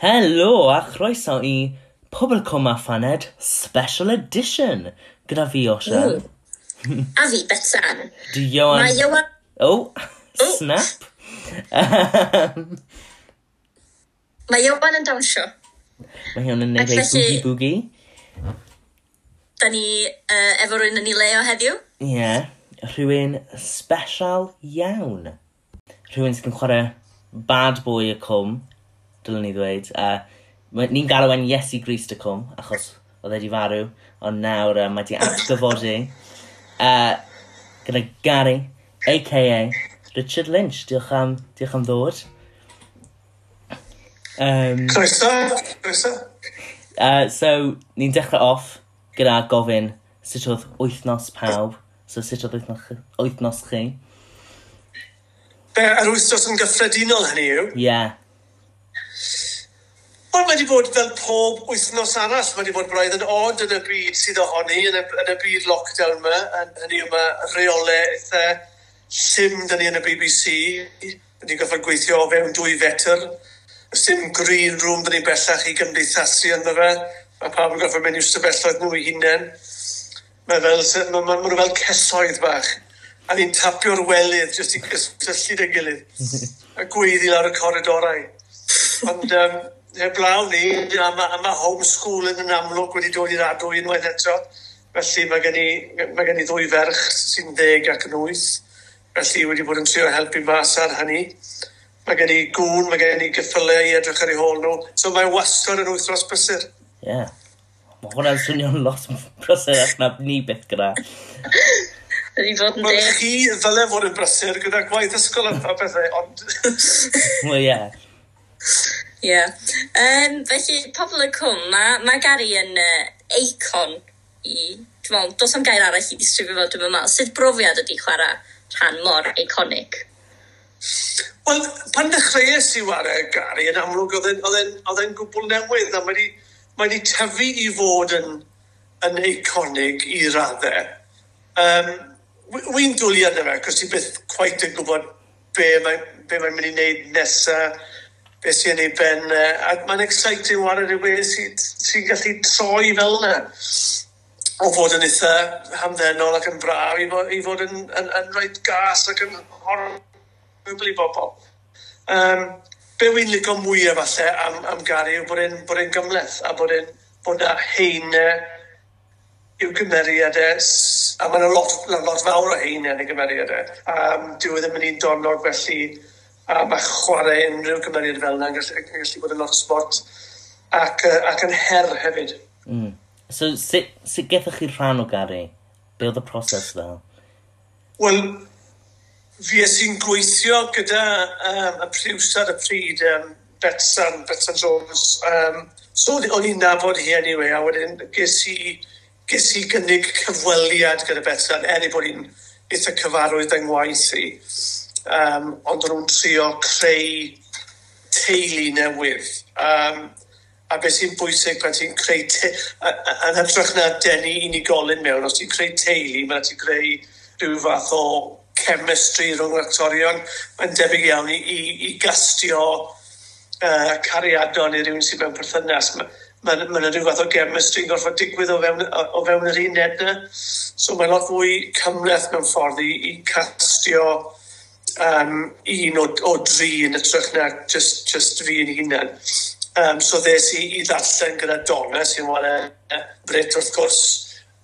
Helo a chroeso i Pobl Coma Faned Special Edition gyda fi Osha. A fi Betsan. Di Ioan... Mae Ioan... Oh, oh. snap. Mae Ioan yn dawnsio. Mae Ioan yn neud ei boogie boogie. Da ni uh, efo rwy'n yn ei leo heddiw. Ie, yeah, rhywun special iawn. Rhywun sy'n chwarae bad boy y cwm dylwn ni ddweud. Uh, ni'n galw e'n Iesu Grist y cwm, achos oedd wedi farw, ond nawr uh, mae di atgyfodi uh, gyda Gary, a.k.a. Richard Lynch. Diolch am, diolch am ddod. Um, Croeso, croeso. Uh, so, ni'n dechrau off gyda gofyn sut oedd wythnos pawb. So, sut oedd wythnos, wythnos chi? Be, yr wythnos yn gyffredinol hynny yw? Ie. Yeah. Ond mae wedi bod fel pob wythnos arall, mae wedi bod braidd yn od yn y byd sydd ohoni, yn y, yn y byd lockdown yma, hynny yw mae reolau eitha sim dyn ni yn y BBC, wedi gorfod gweithio o fewn dwy fetr, sim green room dyn ni bellach i gymdeithasu yn fe, mae pawb yn gorfod mynd i'w stafelloedd nhw i hunain. Mae fel, mae mae, mae nhw fel cesoedd bach, a ni'n tapio'r welydd jyst i gysylltu dy gilydd, a gweiddi lawr y coridorau. Ond um, heblaw ni, a mae, a mae homeschooling yn amlwg wedi dod i'r adw unwaith eto. Felly mae gen i, mae gen i ddwy ferch sy'n ddeg ac yn wyth. Felly wedi bod yn trio helpu mas ar hynny. Mae gen i gŵn, mae gen i gyffylau i edrych ar ei hôl nhw. So mae wastad yn wythnos brysur. Ie. Yeah. Mae hwnna'n swnio'n lot brysur ac na ni beth gyda. Ydy fod yn deg. Mae chi ddyle fod yn brysur gyda gwaith ysgol a bethau, ond... Wel, ie. Yeah. Ie. Um, felly pobl y cwm, mae, mae Gary yn uh, eicon i, dwi'n meddwl, dos am gair arall i ddisgrifio fel dwi'n meddwl, Sut brofiad ydy chwarae rhan mor eiconic? Wel, pan dechreuais i wario Gary, yn amlwg oedd e'n gwbl newydd a mae wedi mae wedi tyfu i fod yn, yn eiconig i raddau. Um, Wy'n dwlu arno fe, cos ti byth quite yn gwybod be mae'n be mae mynd i wneud nesaf, beth sy'n ei ben. Uh, a mae'n exciting war ar sy'n sy gallu troi fel yna o fod yn eitha hamddenol ac yn braf i fod, i fod yn, yn, yn rhaid gas ac yn horrible i bobl. Um, be wy'n licio mwy falle am, am Gary yw bod e'n bod e'n gymleth a bod e'n bod na heine yw gymeriadau a mae'n yna lot, lot fawr o heine yn y gymeriadau um, dyw e ddim yn un donnog felly a mae chwarae unrhyw gymeriad fel yna yn gallu, gallu bod yn lot o sport ac, uh, ac yn her hefyd. Mm. So, sut, sut gethwch chi rhan o Gary? Be oedd y proses fel? Wel, fi sy'n gweithio gyda um, y priws ar y pryd, um, Betsan, Betsan Jones. Um, so, o'n i'n nabod hi anyway, a wedyn ges i, ges i gynnig cyfweliad gyda Betsan, er i bod hi'n eitha cyfarwydd yng ngwaith i um, ond o'n nhw'n trio creu teulu newydd. Um, a beth sy'n bwysig pan ti'n creu... Yn hytrach na denu unigolyn mewn, os ti'n creu teulu, mae'n ti'n creu rhyw fath o chemistry rhwng actorion. Mae'n debyg iawn i, i, i gastio uh, cariadon i rhywun sy'n mewn perthynas. Mae'n ma, ma, rhyw fath o chemistry yn gorfod digwydd o fewn, o, o fewn yr un edna. So mae'n lot fwy cymleth mewn ffordd i, i castio um, un o, o dri yn ytrach na just, just fi yn hunan. Um, so ddes i i ddarllen gyda Donna sy'n wael Brit wrth gwrs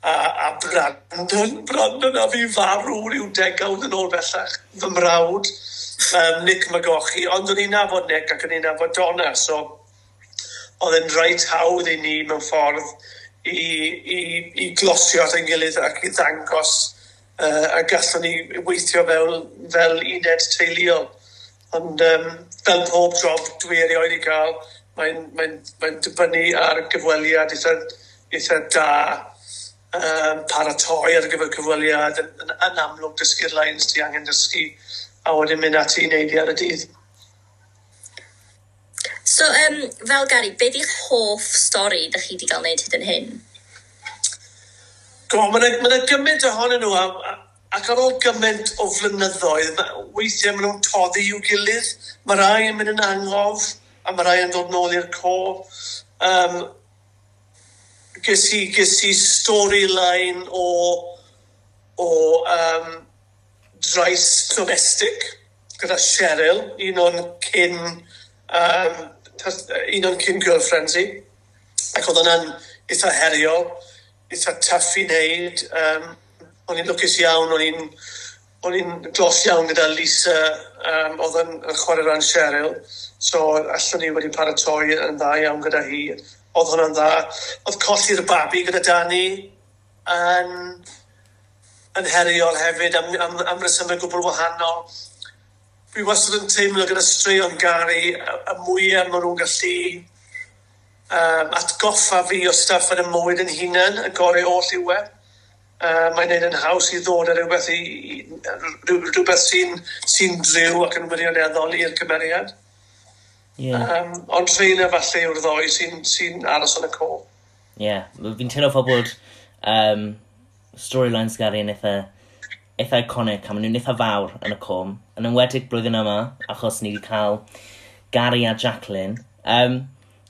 a, a Brandon, Brandon a fi farw rhyw degawd yn ôl bellach fy mrawd um, Nick Magochi ond o'n i'n nafod Nick ac o'n i'n nafod Donna so oedd yn rhaid hawdd i ni mewn ffordd i, i, i glosio at ein gilydd ac i ddangos uh, a gallwn ni weithio fel, fel uned teuluol. Ond um, fel pob job dwi erioed i gael, mae'n mae mae dibynnu ar gyfweliad eitha, eitha da um, paratoi ar gyfer cyfweliad yn, yn, yn amlwg dysgu'r lines ti angen dysgu a wedyn mynd ati i wneud i ar y dydd. So, um, fel Gary, be di'ch hoff stori da chi wedi cael wneud hyd yn hyn? Go, mae yna ma gymryd ohonyn nhw a, Ac ar ôl gymaint o flynyddoedd, weithiau maen nhw'n toddi i'w gilydd. Mae rai yn mynd yn angof, a mae rai yn dod nôl i'r co. Um, ges i, ges i storyline o, o um, drais domestic gyda Cheryl, un o'n cyn, um, un o'n cyn girlfriends i. Ac oedd hwnna'n eitha heriol, eitha tuff i wneud. Um, O'n i'n lwcus iawn, o'n i'n o'n i'n glos iawn gyda Lisa um, oedd yn yn chwarae ran Cheryl. So allwn ni wedi paratoi yn dda iawn gyda hi. Oedd hwnna'n dda. Oedd colli'r babi gyda Dani yn, yn heriol hefyd am, am, am resymau gwbl wahanol. Fi wastad yn teimlo gyda straeon Gary y, y mwyaf maen nhw'n gallu um, atgoffa fi o staff yn y mywyd yn hunain, y gorau oll i we uh, mae'n neud yn haws i ddod ar rhywbeth, i, rhywbeth sy'n sy driw ac yn wirioneddol i'r cymeriad. Yeah. Um, ond rhain falle yw'r ddoi sy'n sy, aros yn y co. Ie, yeah. fi'n teimlo fel bod um, storylines Gary yn eitha, eitha iconic a maen nhw'n eitha fawr yn y com. Yn enwedig blwyddyn yma, achos ni wedi cael Gary a Jacqueline. Um,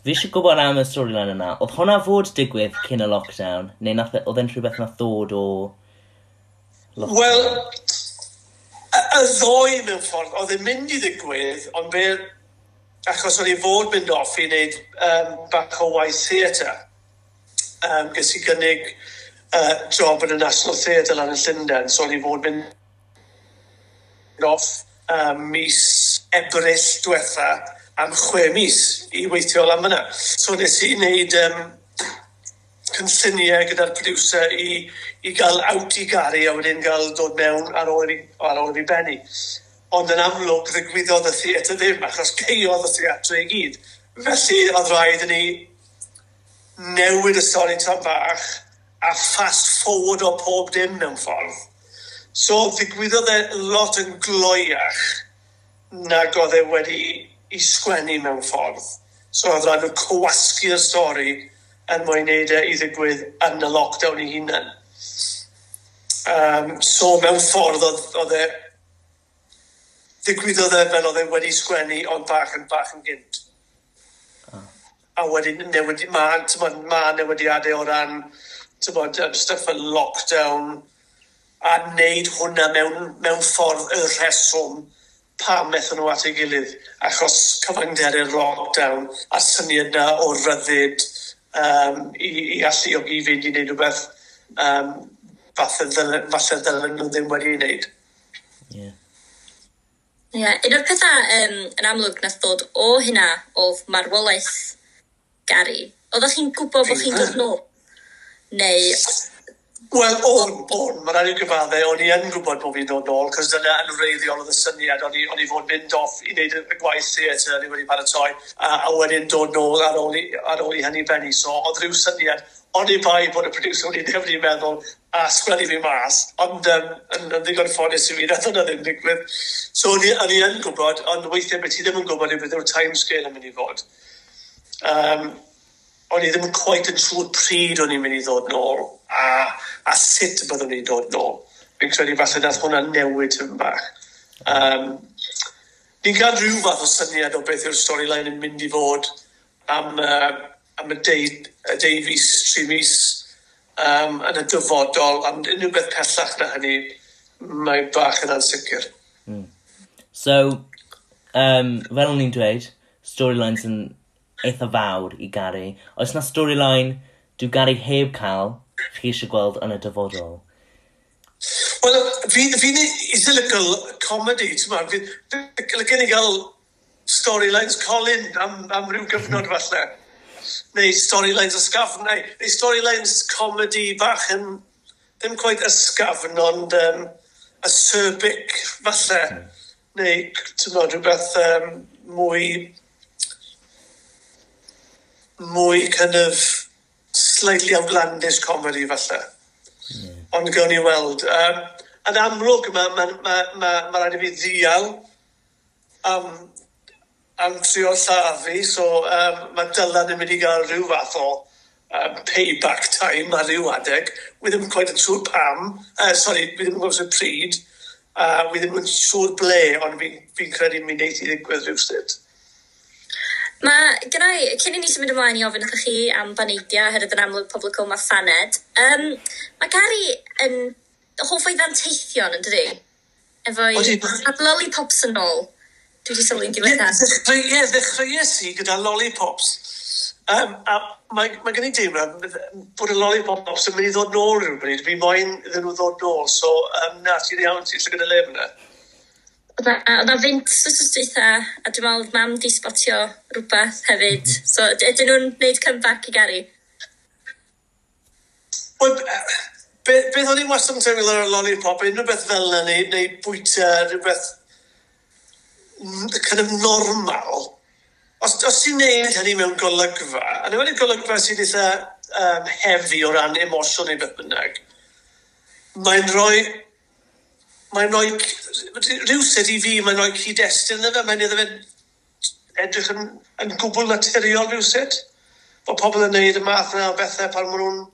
Fi eisiau gwybod am y storyline yna. Oedd hwnna fod digwydd cyn y lockdown? Neu nath, e- oedd e'n rhywbeth na ddod o... Wel, y ddoi mewn ffordd, oedd e'n mynd i ddigwydd, ond fe, achos oedd ei fod mynd off i wneud um, bach o waith theatr, um, gys i gynnig uh, job yn y National Theatre lan yn Llundain, so oedd ei fod mynd off um, mis Ebrill diwetha, am chwe mis i weithio lan fyna. So nes i wneud um, cynlluniau gyda'r producer i, i gael awt i gari a wedyn gael dod mewn ar ôl i, ar ôl i benni. Ond yn amlwg ddigwyddodd y theatr ddim achos ceiodd y theatr i gyd. Felly oedd rhaid i ni newid y stori tan bach a fast forward o pob dim mewn ffordd. So ddigwyddodd e lot yn gloiach nag oedd e wedi i sgwennu mewn ffordd. So oedd rhaid nhw cywasgu y stori yn mwyn neud e i ddigwydd yn y lockdown i hunan. Um, so mewn ffordd oedd e ddigwyddodd e fel oedd e wedi sgwennu ond bach yn bach yn gynt. Oh. A wedyn newid, mae ma, ma newidiadau o ran bod, um, stuff yn lockdown a wneud hwnna mewn, mewn ffordd y rheswm pam wnaethon nhw at ei gilydd achos cyfanderau'r lockdown a syniad na o ryddid um, i, i alluog i fynd i wneud rhywbeth um, falle ddylen, nhw ddim wedi wneud. Ie. Yeah. Yeah, un o'r pethau um, yn amlwg nath dod o hynna o marwolaeth Gary. Oeddech chi'n gwybod bod chi'n dod nôl? Neu Wel, o'n, o'n. Mae'n rhaid i gyfadde, o'n i yn gwybod bod fi'n dod nôl, cos dyna yn wreiddiol oedd y syniad. O'n i, on i fod mynd off i wneud y gwaith theatr, o'n i wedi paratoi, a, a wedyn dod nôl ar ôl i, ar ôl i hynny benni. So, oedd rhyw syniad, o'n i bai bod y producer wedi nefnu i meddwl a sgwennu fi mas, ond um, yn, yn ddigon fforddus i fi, nath yna ddim digwydd. So, o'n i, on i yn gwybod, ond weithiau beth i ddim yn gwybod i beth yw'r timescale yn mynd i fod. Um, o'n i ddim yn coet yn siŵr pryd o'n i'n mynd i ddod nôl a, a sut byddwn i'n dod nôl. Fi'n credu falle nath hwnna newid yn bach. Um, ni'n cael rhyw fath o syniad o beth yw'r storyline yn mynd i fod am, uh, am y deud, y deu fus, tri mis um, yn y dyfodol, am unrhyw beth pellach na hynny, mae bach yn ansicr. Mm. So, um, fel o'n i'n dweud, storylines yn eitha fawr i Gary. Oes na storyline dyw Gary heb cael chi eisiau gweld yn y dyfodol? Wel, fi'n fi, fi isilycal comedy, ti'n ma. Fi'n Lygen i gael storylines Colin am, am ryw gyfnod falle. Neu storylines ysgafn, neu, neu storylines comedy bach yn ddim quite ysgafn, ond um, acerbic falle. Okay. Neu, ti'n ma, rhywbeth um, mwy mwy kind of slightly outlandish comedy falle. Mm. Ond gawn ni weld. Um, yn amlwg, mae ma, ma, ma, ma rhaid i fi ddial am, am trio llafu, so um, mae Dylan yn mynd i gael rhyw fath o um, payback time ar ryw adeg. Wy ddim yn coed yn siŵr pam, uh, sorry, wy ddim yn gwybod sy'n pryd, uh, wy ddim yn siŵr ble, ond fi'n fi, credu mi wneud i ddigwydd rhywsyd. Mae gyda i, cyn i ni symud ymlaen i ofyn wrthoch chi am baneidia, oherwydd yn amlwg pobl cwm a thaned, um, mae Gary yn hoff o'i ddanteithion, yn dydi? Efo'i ad lollipops yn ôl. Dwi wedi sylwi'n diwethaf. Ie, yeah, ddechreuais i gyda lollipops. Um, a mae, mae gen i deimlad bod y lollipops yn mynd i ddod nôl rhywbryd. Fi moyn iddyn nhw ddod nôl. So, um, na, ti'n iawn, ti'n lle gyda le fyna oedd 'na fynt wsos dwytha a dwi'n meddwl mam di spotio rhywbeth hefyd. Mhm. So ydyn nhw'n gwneud comeback i Gary? Wel, beth, beth o'n i'n wastad yn teimlo ar y Lollipop, unrhyw beth fel yna neu, neu bwyta rhywbeth kind of normal. Os, os ti'n neud hynny mewn golygfa, a neu wedi golygfa sy'n eitha um, hefi o ran emosiwn neu beth bynnag, mae'n rhoi mae'n rhoi, rhywsyd i fi, mae'n rhoi cyd-destun iddo fe, mae'n iddo fe edrych yn, yn gwbl naturiol rhywsyd. Bod pobl yn neud y math yna o bethau pan maen nhw'n...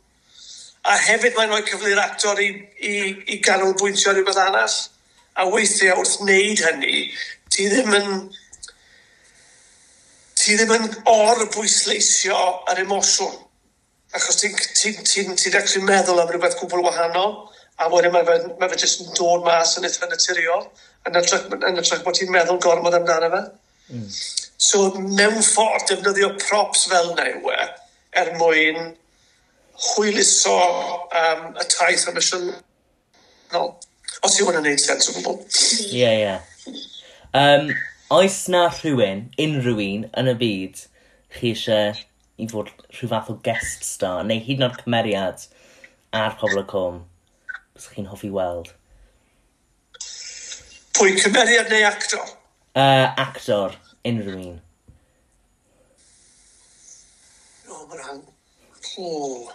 A hefyd mae'n rhoi cyfle i'r actor i, i, i ganolbwyntio rhywbeth arall. A weithiau wrth wneud hynny, ti ddim yn... Ti ddim yn orbwysleisio yr emosiwn. Achos ti'n ti, ti, ti, ti, ti meddwl am rhywbeth gwbl wahanol a wedyn mae fe, mae fe jyst yn dod mas yn eitha naturiol yn ytrach, yn ytrach bod ti'n meddwl gormod amdano fe. Mm. So mewn ffordd defnyddio props fel na yw e, er mwyn hwyluso um, y taith emosiynol. No. Os yw hwnna'n gwneud sens o gwbl. Ie, ie. Um, oes na rhywun, unrhyw un, yn y byd, chi eisiau i fod rhyw fath o guest star, neu hyd yn oed cymeriad ar Pobl y Cwm? bys chi'n hoffi weld? Pwy cymeriad neu actor? Uh, actor, unrhyw un. O, mae'n rhan. Oh.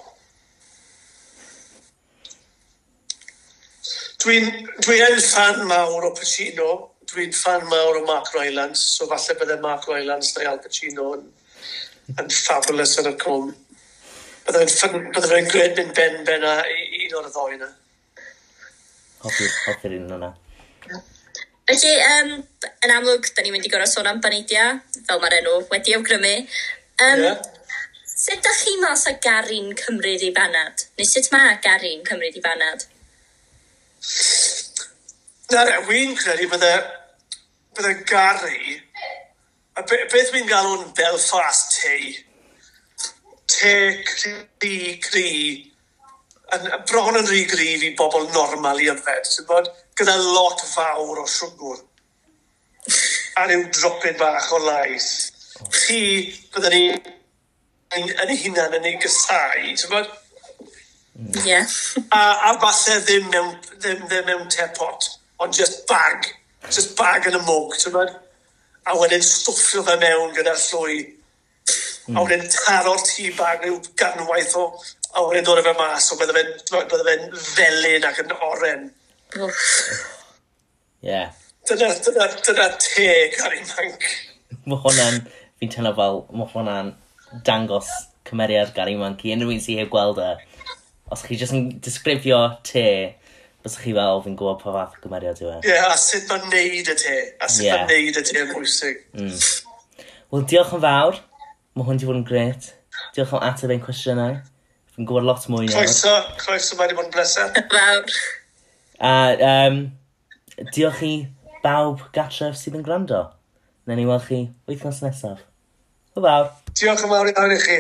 Dwi'n dwi yn fan mawr o Pacino. Dwi'n fan mawr o Mark Rylance. So falle bydde Mark Rylance neu Al Pacino yn, yn fabulous yn y cwm. Bydde'n bydde gred mynd ben ben a un o'r ddoi yna. Hoffi'r hoffi un yna. Felly, um, yn amlwg, da ni'n mynd i gorau sôn am Baneidia, fel mae'r enw wedi awgrymu. Um, yeah. Sut da chi mas o garin cymryd i banad? Neu sut mae garin cymryd i banad? Na, na, wy'n credu bydde, bydde gari, a be, beth wy'n galw'n Belfast te, te cri, cri, yn, bron yn rhy grif i bobl normal i yfed, sy'n bod, gyda lot fawr o siwgr a ryw dropyn bach o lais. Chi, byddwn ni yn, yn hunan yn ei gysau, ti'n bod? Ie. Yeah. a, a falle ddim mewn, ddim, ddim mewn tepot, ond just bag, just bag yn y mwg, ti'n bod? A wedyn stwffio fe mewn gyda'r llwy. Mm. A wedyn taro'r tŷ bag rhyw ganwaith o a wedyn dod efe mas, so bydde fe'n bydde fe'n felyn ac yn oren. Ie. Dyna, dyna, dyna teg ar ei manc. Mae hwnna'n, fi'n teimlo fel, mae hwnna'n dangos cymeriad Gary Manc i unrhyw un sy'n heb gweld e. Os chi jyst yn disgrifio te, bys chi fel fi'n gwybod pa fath o gymeriad yw e. Ie, yeah, a sut mae'n neud y te. A sut yeah. mae'n neud y te yn bwysig. Mm. Wel, diolch yn fawr. Mae hwn wedi bod yn gret. Diolch am ateb ein cwestiynau. Fi'n gwybod lot mwy. Croeso, croeso mae wedi bod yn bleser. Fawr. A um, diolch i bawb gatref sydd yn gwrando. Nen ni weld chi wythnos nesaf. Hwyl fawr. Diolch yn fawr iawn i chi.